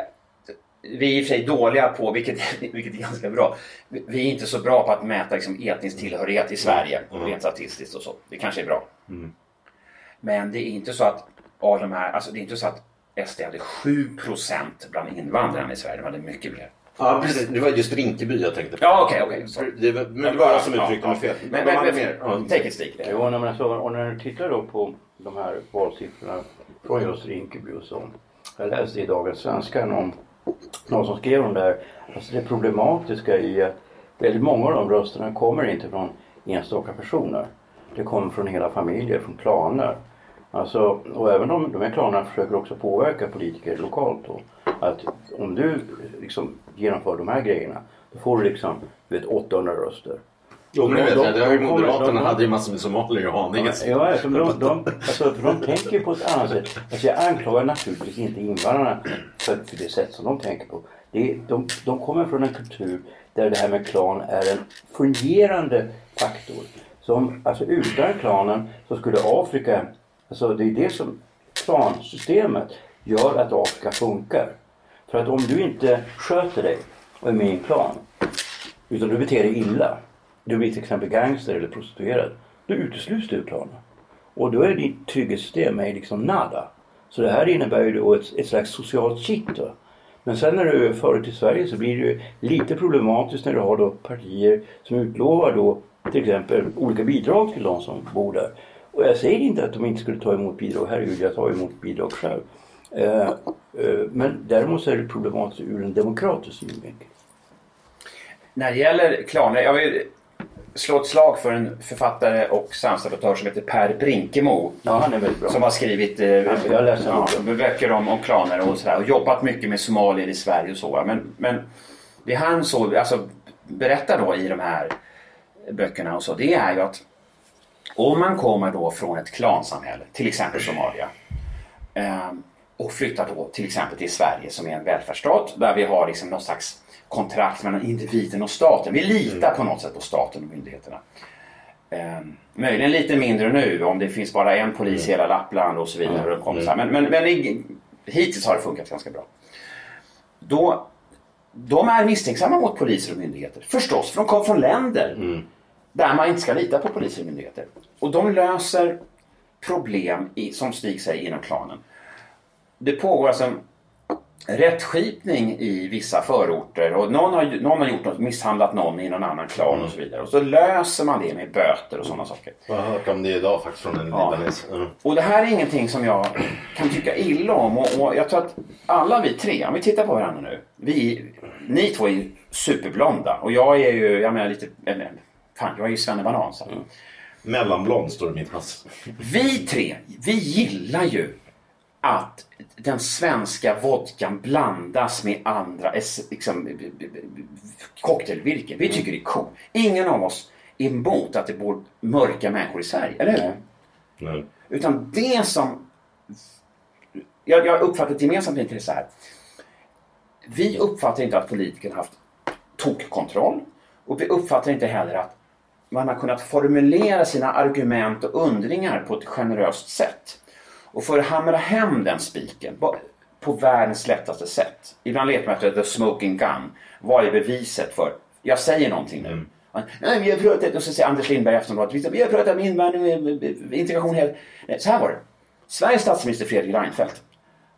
vi är i och för sig dåliga på, vilket, vilket är ganska bra, vi är inte så bra på att mäta liksom, etnisk tillhörighet i Sverige, rent statistiskt och så. Det kanske är bra. Men det är inte så att av de här, alltså det är inte så att SD hade 7% bland invandrarna i Sverige, de hade mycket mer. Ja, precis. Det var just Rinkeby jag tänkte på. Ja, okej, okej. sorry. Det var, men det var jag som uttryckte ja. mig fel. Men, men, men, mer. Ja. take it stick. Jo, men alltså, och när du tittar då på de här valsiffrorna från just Rinkeby och så. Jag läste i Dagens Svenska någon, någon som skrev om det här. Alltså det problematiska i att väldigt många av de rösterna kommer inte från enstaka personer. Det kommer från hela familjer, från klaner. Alltså, och även de, de här klanerna försöker också påverka politiker lokalt. Då. Att om du liksom genomför de här grejerna, då får du liksom du vet, 800 röster. Jo, men det vet De- jag. Det har ju Moderaterna de- hade ju massor med somalier i Haninge. Ja, alltså, de, de, alltså, för de tänker på ett annat sätt. Alltså, jag anklagar naturligtvis inte invandrarna för, för det sätt som de tänker på. Det de, de kommer från en kultur där det här med klan är en fungerande faktor. Som, alltså utan klanen så skulle Afrika, alltså det är det som klansystemet gör att Afrika funkar. För att om du inte sköter dig och är med i en klan utan du beter dig illa. Du blir till exempel gangster eller prostituerad. Då utesluts du ur planen. Och då är ditt trygghetssystem är liksom nada. Så det här innebär ju då ett, ett slags socialt kitt. Då. Men sen när du för till Sverige så blir det ju lite problematiskt när du har då partier som utlovar då till exempel olika bidrag till de som bor där. Och jag säger inte att de inte skulle ta emot bidrag. Herregud, jag tar emot bidrag själv. Eh, eh, men däremot så är det problematiskt ur en demokratisk synvinkel. När det gäller klaner, jag vill slå ett slag för en författare och samhällsdebattör som heter Per Brinkemo. Ja, han är väldigt bra. Som har skrivit eh, ja, böcker om, om klaner och sådär. Och jobbat mycket med somalier i Sverige och så. Men, men det han så, alltså, berättar då i de här böckerna och så. Det är ju att om man kommer då från ett klansamhälle, till exempel Somalia. Eh, och flyttar då till exempel till Sverige som är en välfärdsstat där vi har liksom någon slags kontrakt mellan individen och staten. Vi litar på något sätt på staten och myndigheterna. Eh, möjligen lite mindre nu om det finns bara en polis i hela Lappland och så vidare. Och. Men, men, men i, hittills har det funkat ganska bra. Då, de är misstänksamma mot poliser och myndigheter. Förstås, för de kommer från länder där man inte ska lita på poliser och myndigheter. Och de löser problem, i, som Stig säger, inom klanen. Det pågår alltså en rättskipning i vissa förorter och någon har, någon har gjort något, misshandlat någon i någon annan klan och så vidare. Och så löser man det med böter och sådana saker. Jag har hört om det idag faktiskt från en Ja. libanes. Mm. Och det här är ingenting som jag kan tycka illa om. Och, och jag tror att alla vi tre, om vi tittar på varandra nu. Vi, ni två är ju superblonda och jag är ju, jag menar lite, eller, fan jag är ju svennebanan. Så. Mellanblond står det i mitt pass. Vi tre, vi gillar ju att den svenska vodkan blandas med andra liksom, cocktailvirke. Vi tycker det är coolt. Ingen av oss är emot att det bor mörka människor i Sverige, eller hur? Nej. Utan det som... Jag, jag uppfattar ett gemensamt intresse här. Vi uppfattar inte att politikerna haft tokkontroll. Och vi uppfattar inte heller att man har kunnat formulera sina argument och undringar på ett generöst sätt. Och för att hamra hem den spiken på världens lättaste sätt. Ibland letar man efter the smoking gun. Vad är beviset för, jag säger någonting nu. Nej, vi har pratat, och så säger Anders Lindberg i Aftonbladet, vi- vi har pratat om invandring och integration. Här. Nej, Så här var det. Sveriges statsminister Fredrik Reinfeldt.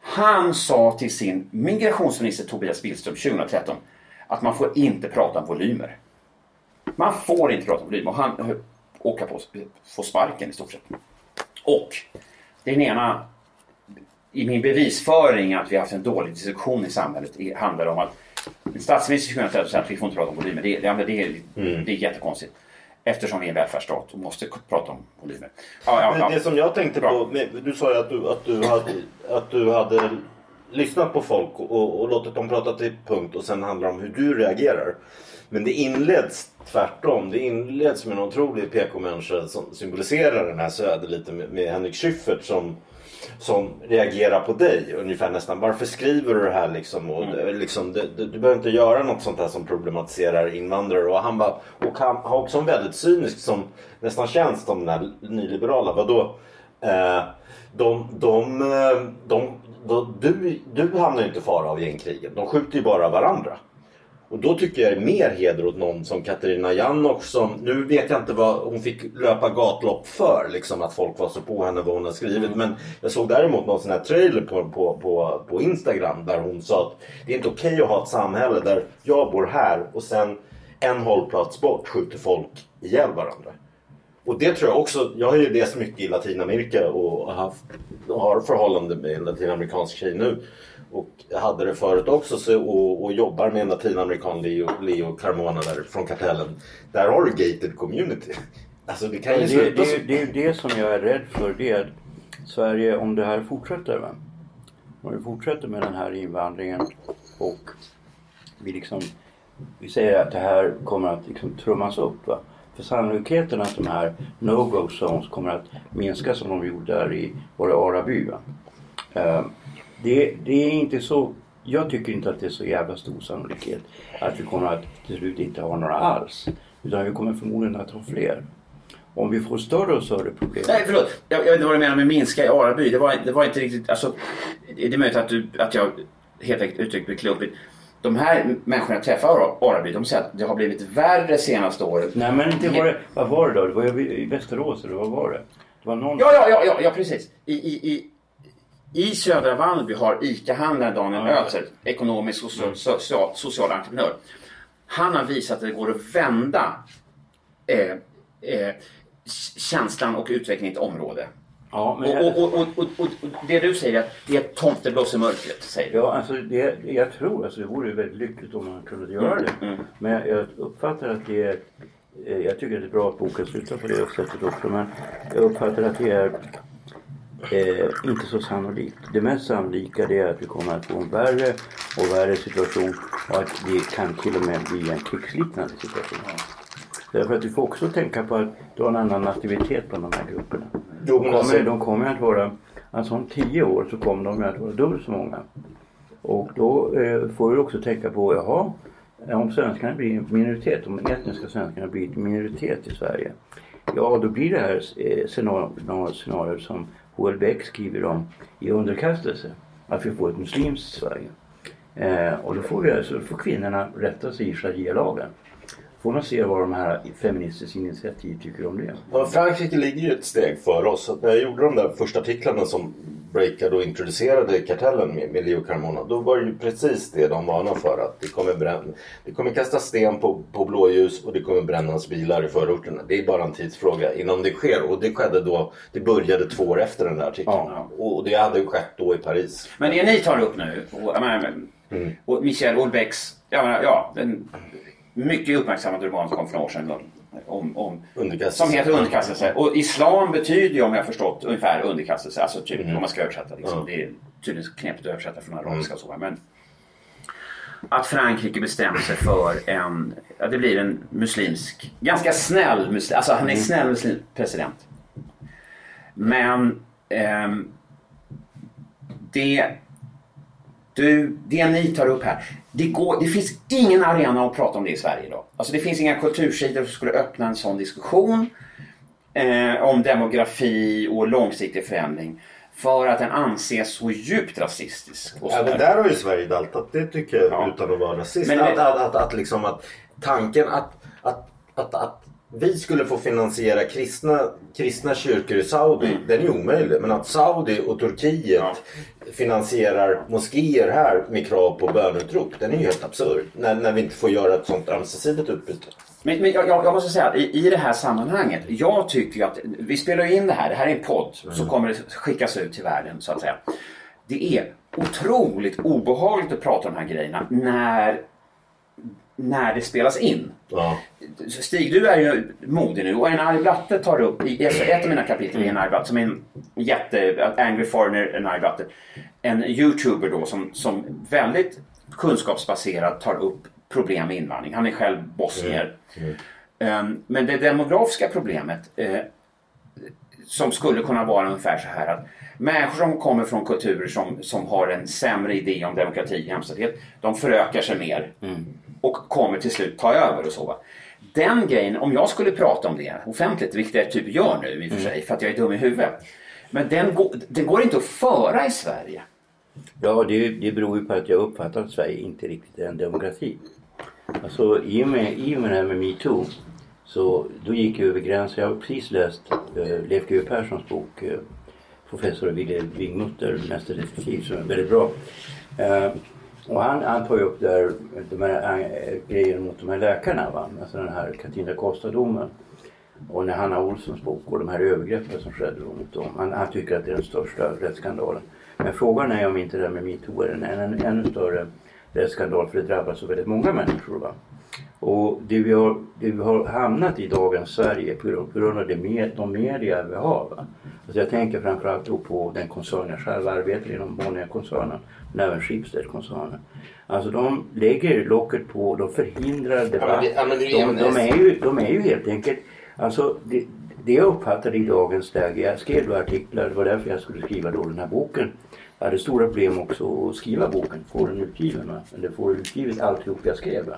Han sa till sin migrationsminister Tobias Billström 2013 att man får inte prata om volymer. Man får inte prata om volymer och han höll- åka på få sparken i stort sett. Och det är den ena, i min bevisföring att vi har haft en dålig diskussion i samhället handlar om att en statsminister skulle kunna säga att vi får inte prata om volymer. Det, det, det, är, det är jättekonstigt. Eftersom vi är en välfärdsstat och måste prata om volymer. Ja, ja, ja. det som jag tänkte Bra. på, du sa ju att du, att du, hade, att du hade lyssnat på folk och, och låtit dem prata till punkt och sen handlar det om hur du reagerar. Men det inleds tvärtom. Det inleds med en otrolig PK-människa som symboliserar den här Söder lite med, med Henrik Schyffert som, som reagerar på dig ungefär nästan. Varför skriver du det här liksom? Och, det- liksom det, det, du behöver inte göra något sånt här som problematiserar invandrare. Och han, bara, och han har också en väldigt cynisk som nästan känns som den här nyliberala. Vadå? Eh, de, de, eh, de, de, du, du hamnar ju inte i fara av gängkrigen. De skjuter ju bara varandra. Och då tycker jag det är mer heder åt någon som Katarina Jannok som, nu vet jag inte vad hon fick löpa gatlopp för, liksom att folk var så på henne vad hon har skrivit. Men jag såg däremot någon sån här trailer på, på, på, på Instagram där hon sa att det är inte okej att ha ett samhälle där jag bor här och sen en hållplats bort skjuter folk ihjäl varandra. Och det tror jag också, jag har ju rest mycket i Latinamerika och har haft, har förhållande med en latinamerikansk tjej nu. Och hade det förut också så, och, och jobbar med en latinamerikan, Leo, Leo Carmona där från Kartellen. Där har du gated community. Alltså det kan ju Det, det, det, det är ju det som jag är rädd för. Det är att Sverige, om det här fortsätter. Va? Om vi fortsätter med den här invandringen och vi liksom vi säger att det här kommer att liksom trummas upp. Va? För sannolikheten att de här no-go zones kommer att minska som de gjorde där i var det Araby. Va? Eh, det, det är inte så jag tycker inte att det är så jävla stor sannolikhet att vi kommer att till slut inte ha några alls. Utan vi kommer förmodligen att ha fler. Om vi får större och större problem. Nej, förlåt. Jag, jag vet inte vad du menar med minska i Araby. Det var, det var inte riktigt... Alltså, det är möjligt att, du, att jag helt enkelt uttryckt mig klumpigt. De här människorna jag träffar i Araby, de säger att det har blivit värre senaste året. Nej men inte var det, vad var det då? Det var i Västerås eller vad var det? Det var någon... Ja, ja, ja, ja, ja precis. I, i, i, I södra Vallby har ICA-handlaren Daniel Ja. Ekonomisk och so, social, social entreprenör. Han har visat att det går att vända eh, eh, känslan och utvecklingen i ett område. Ja, men Och, och, och, och, det du säger är att det är tomteblås i mörkret, säger du. Ja, alltså det, jag tror alltså det vore väldigt lyckligt om man kunde göra Mm, det. Men jag, uppfattar att det är... eh, Jag tycker det är bra att boken slutar på det sättet också. Men jag uppfattar att det är eh, inte så sannolikt. Det mest sannolika det är att vi kommer att få en värre och värre situation och att det kan till och med bli en krigsliknande situation. Därför att vi får också tänka på att du har en annan nativitet bland de här grupperna. De men alltså- kommer, de kommer att vara, alltså om tio år så kommer de att vara dubbelt så många. Och då eh, får du också tänka på, jaha, om svenskarna blir en minoritet, om etniska svenskarna blir en minoritet i Sverige. Ja, då blir det här eh, scenariot scenario som HLBX skriver om i underkastelse. Att vi får ett muslimskt Sverige. Eh, och då får, vi, alltså, då får kvinnorna rätta sig i sharia-lagen. Får man se vad de här feministiskt initiativ tycker om det. Ja, Frankrike ligger ju ett steg före oss. Så när jag gjorde de där första artiklarna som breakade och introducerade kartellen med, med Leo Carmona. Då var det ju precis det de varnade för. Att det kommer, bränn, det kommer kastas sten på, på blåljus och det kommer brännas bilar i förorterna. Det är bara en tidsfråga innan det sker. Och det skedde då. Det började två år efter den där artikeln. Ja. Och det hade skett då i Paris. Men det ni tar upp nu, och, jag menar, och Michel Houellebecqs, menar, ja, den mycket uppmärksammade roman som kom för några år sedan då, om, om, som heter Underkastelse. Och islam betyder ju, om jag förstått, ungefär underkastelse. Alltså typ om man ska översätta. Liksom. Ja. Det är tydligen knepigt att översätta från arabiska och så. Men att Frankrike bestämmer sig för en, ja, det blir en muslimsk, ganska snäll muslim, alltså han är snäll muslim president. Men ehm, det, du, det ni tar upp här. Det, går, det finns ingen arena att prata om det i Sverige idag. Alltså det finns inga kultursidor som skulle öppna en sån diskussion eh, om demografi och långsiktig förändring. För att den anses så djupt rasistisk. Och Även där har ju Sverige daltat, det tycker jag Ja. utan att vara rasist. Men- att, att, att, att, liksom att tanken att, att, att, att vi skulle få finansiera kristna, kristna kyrkor i Saudi, Mm. den är omöjlig. Men att Saudi och Turkiet finansierar moskéer här med krav på bönutrop, den är ju helt absurd. När, när vi inte får göra ett sånt ömsesidigt utbyte. Men, men jag, jag jag måste säga att i, i det här sammanhanget, jag tycker att vi spelar in det här, det här är en podd som kommer det skickas ut till världen så att säga. Det är otroligt obehagligt att prata om de här grejerna när, när det spelas in. Ja. Stig, du är ju modig nu och en arg blatte tar upp i ett, av mina kapitel i en arg blatte som är en jätte, Angry Foreigner, en arg blatte. En youtuber då som, som väldigt kunskapsbaserat tar upp problem med invandring. Han är själv bosnier. Um, men det demografiska problemet eh, som skulle kunna vara ungefär så här att människor som kommer från kulturer som, som har en sämre idé om demokrati och jämställdhet, de förökar sig mer och kommer till slut ta över och så. Va? Den grejen, om jag skulle prata om det offentligt, vilket jag typ gör nu i och för sig, för att jag är dum i huvudet. Men den, går- den går inte att föra i Sverige. Ja, det, det beror ju på att jag uppfattar att Sverige inte riktigt är en demokrati. Alltså i och med, i och med det här med metoo så då gick jag över gränsen. Jag har precis läst uh, Leif GW Perssons bok eh, Professor Wille Wingmutter, Mästerdetektiv som är väldigt bra. Eh, och han, han tar ju upp där de här eh, grejerna mot de här läkarna. Va? Alltså den här Katina Costa-domen. Och när Hanna Olssons bok och de här övergreppen som skedde då mot dem. Han, han tycker att det är den största rättsskandalen. Men frågan är om inte det här med metoo är en ännu större rättsskandal för det drabbar så väldigt många människor. Va? Och det vi, har, det vi har hamnat i dagens Sverige på grund, på grund av det med, de media vi har. Va? Alltså jag tänker framförallt då på den koncern jag själv arbetar inom, Bonnier-koncernen, men även Schibsted-koncernen. Alltså de lägger locket på, de förhindrar debatt. det- ja, men det de, men det- de, är ju, de är ju helt enkelt, alltså det, det jag uppfattade i dagens läge, jag skrev då artiklar, det var därför jag skulle skriva då den här boken. Jag hade stora problem också att skriva boken, få den utgiven. Va? Eller få utgivet alltihop jag skrev. Va?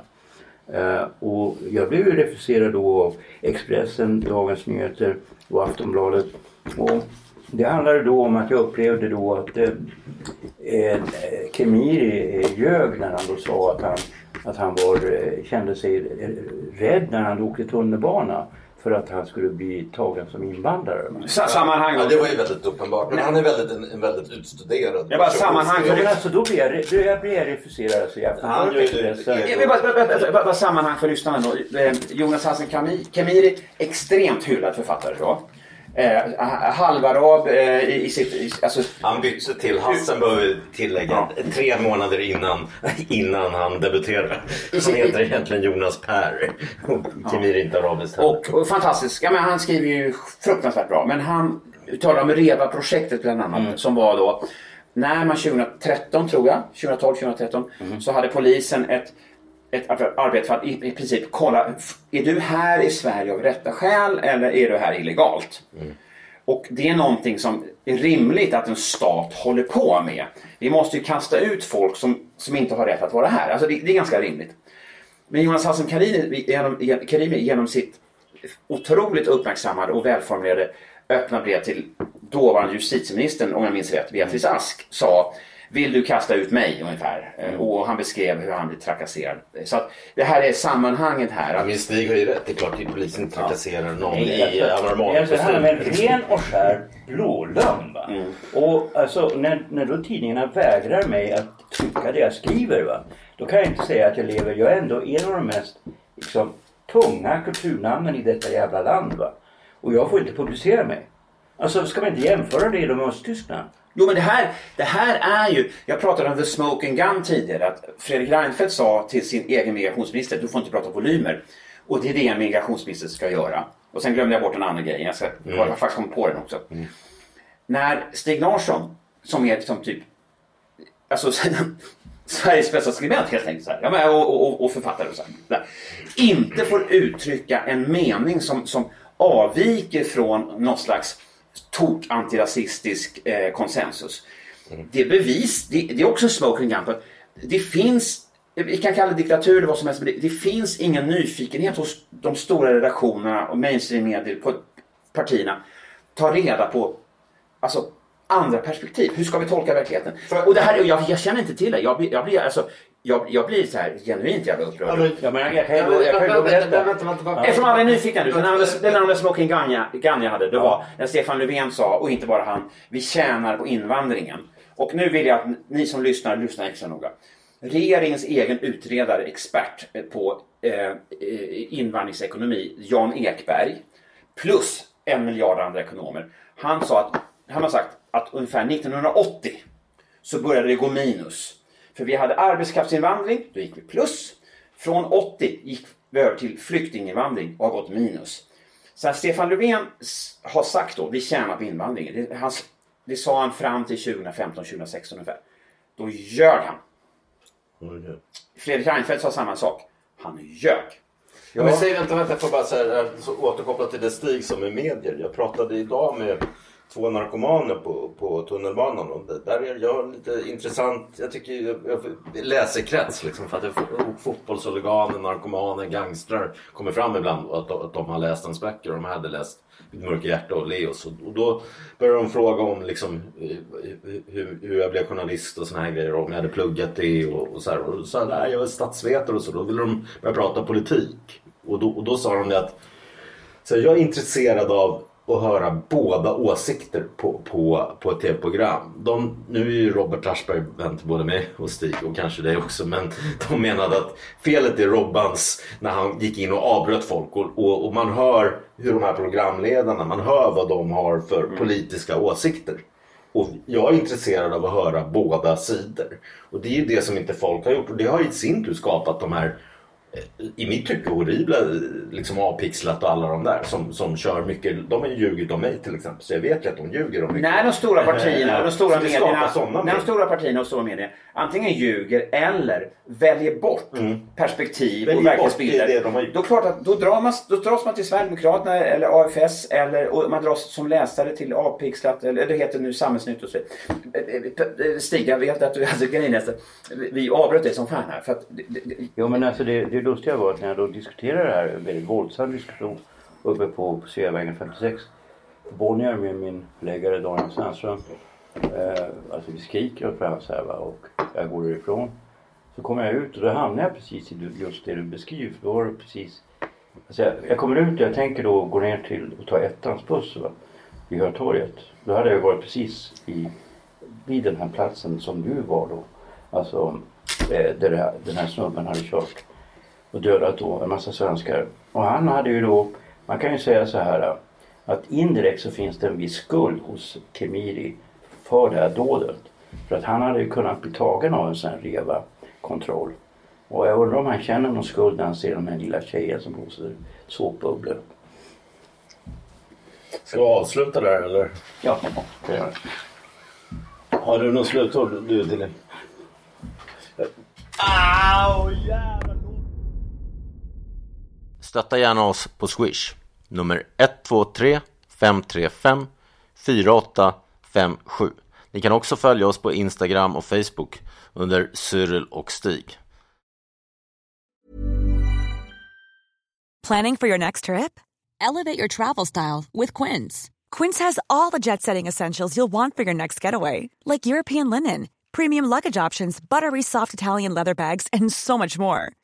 Eh, och jag blev ju refuserad då av Expressen, Dagens Nyheter och Aftonbladet. Och det handlade då om att jag upplevde då att eh, eh, Kemiri eh, ljög när han då sa att han, att han var, eh, kände sig eh, rädd när han åkte tunnelbana för att han skulle bli tagen som invandrare. va. Sa- sammanhang Ja, det var ju väldigt uppenbart. Men han är väldigt, en, en väldigt utstuderad Jag bara sammanhang Ja, men alltså då blir jag, då jag blir refuserad alltså, i. Jag vill bara, sammanhang för lyssnarna då. Eh, Jonas Hassan Kami- Kemiri, extremt hyllad författare då. Eh, halvarab eh, i, i sitt... I, alltså, Han bytte till vi tillägga tre månader innan, innan han debuterade. Han heter egentligen Jonas. Och Kemir är inte arabiskt och, och fantastisk. Ja, men han skriver ju fruktansvärt bra. Men han talar om REVA-projektet bland annat. Som var då när man 2013 tror jag, 2012, 2013 så hade polisen ett ett arbete för att i, i princip kolla, är du här i Sverige av rätta skäl eller är du här illegalt? Och det är någonting som är rimligt att en stat håller på med. Vi måste ju kasta ut folk som, som inte har rätt att vara här. Alltså det, det är ganska rimligt. Men Jonas Hassan Karimi genom, Karimi genom sitt otroligt uppmärksammade och välformulerade öppna brev till dåvarande justitieministern, om jag minns rätt, Beatrice Ask, sa vill du kasta ut mig ungefär? Eh, Och han beskrev hur han blev trakasserad. Så att det här är sammanhanget här. Att, Men Stig har ju rätt. Det är klart att polisen trakasserar någon Nej, i alltså, anormal det en kostym. ren och skär blålögn. Va? Och alltså, när, när då tidningarna vägrar mig att trycka det jag skriver. Va? Då kan jag inte säga att jag lever. Jag är ändå en av de mest liksom, tunga kulturnamnen i detta jävla land. Va? Och jag får inte publicera mig. Alltså ska man inte jämföra det med Östtyskland? Jo men det här, det här är ju, jag pratade om the smoking gun tidigare, att Fredrik Reinfeldt sa till sin egen migrationsminister, du får inte prata volymer. Och det är det en migrationsminister ska göra. Och sen glömde jag bort en annan grej, jag, ska, jag har faktiskt kommit på den också. När Stig Larsson, som är som typ, alltså Sveriges bästa skribent helt enkelt, så här, ja, och, och, och författare och så här, inte får uttrycka en mening som, som avviker från någon slags tok antirasistisk eh, konsensus. Det är bevis, det, det är också smoking gun. Det finns, vi kan kalla det diktatur eller vad som helst, men det, det finns ingen nyfikenhet hos de stora redaktionerna och mainstream-medier på partierna. Ta reda på alltså, andra perspektiv. Hur ska vi tolka verkligheten? För- Och det här, jag, jag känner inte till det. Jag jag blir, alltså, jag, jag blir så här genuint jävla upprörd. Ja, men- Ja, men jag kan ju Ja, då, men- jag kan ju då vänta, berätta. vänta, vänta, vänta. Eftersom alla är nyfikna nu. Den andra, den andra smoking gun jag, gun jag hade, det var när Stefan Löfven sa, och inte bara han, vi tjänar på invandringen. Och nu vill jag att ni som lyssnar, lyssnar extra noga. Regeringens egen utredare, expert på eh, invandringsekonomi, Jan Ekberg, plus en miljard andra ekonomer. Han, sa att, han har sagt att ungefär 1980 så började det gå minus. För vi hade arbetskraftsinvandring, då gick vi plus. Från 80 gick vi över till flyktinginvandring och har gått minus. Så Stefan Löfven har sagt då, vi tjänar på invandringen. Det, han, det sa han fram till 2015-2016 ungefär. Då ljög han. Fredrik Reinfeldt sa samma sak. Han ljög. Ja. Men säg vänta, vänta, jag får bara så här, så återkoppla till det Stig som är medier. Jag pratade idag med två narkomaner på, på tunnelbanan. Och det, där är jag lite intressant, jag tycker jag, jag läsekrets liksom för att det fotbollshuliganer, narkomaner, gangstrar kommer fram ibland och att, de- att de har läst hans böcker och de hade läst Mitt mörka hjärta och Leos. Och, och då började de fråga om liksom, eh, hur, hur jag blev journalist och såna här grejer. Om jag hade pluggat det och, och så här. Och då sa jag, att jag är statsvetare och så. Då ville de börja prata politik. Och då, och då sa de det att så jag är intresserad av att höra båda åsikter på, på, på ett tv-program. De, nu är ju Robert Aschberg vän till både mig och Stig och kanske dig också. Men de menade att felet är Robbans när han gick in och avbröt folk. Och, och, och man hör hur de här programledarna, man hör vad de har för politiska åsikter. Och jag är intresserad av att höra båda sidor. Och det är ju det som inte folk har gjort. Och det har i sin tur skapat de här i mitt tycke horribla eh, liksom avpixlat och alla de där som, som kör mycket. De har ju ljugit om mig till exempel. Så jag vet ju att de ljuger om mycket. När de stora partierna och de stora medierna, när de stora partierna och stora medierna antingen ljuger eller väljer bort perspektiv Väljer och verklighetsbilder. de har. Då, klart att, då, drar man, då dras man till Sverigedemokraterna eller AFS eller och man dras som läsare till Avpixlat eller det heter nu Samhällsnytt och så vidare. Stig, jag vet att du alltså, grejen vi- avbröt det som fan här. För att, det, det- Jo men alltså det, det det lustiga var att när jag då diskuterade det här, en väldigt våldsam diskussion uppe på, på Sveavägen 56. på Bonnier med min förläggare Daniel Sandström. Eh, alltså vi skriker åt varandra så här va och jag går ifrån. Så kommer jag ut och då hamnar jag precis i just det du beskriver. För då var det precis Alltså jag, jag kommer ut och jag tänker då gå ner till och ta ettans buss va, vid Hötorget. Då hade jag varit precis i, vid den här platsen som du var då. Alltså eh, där den här snubben hade kört och dödat då en massa svenskar. Och han hade ju då, man kan ju säga så här att indirekt så finns det en viss skuld hos Kemiri för det här dådet. För att han hade ju kunnat bli tagen av en sån REVA-kontroll. Och jag undrar om han känner någon skuld när han ser den här lilla tjejen som blåser såpbubblor. Ska vi avsluta där eller? Ja, det gör. Har du något slutord du till Stötta gärna oss på Swish. Nummer 123 535 4857. Ni kan också följa oss på Instagram och Facebook under Cyril och Stig. Planning for your next trip? Elevate your travel style with Quince. Quince has all the jet setting essentials you'll want for your next getaway, like European linen, premium luggage options, buttery soft Italian leather bags, and so much more.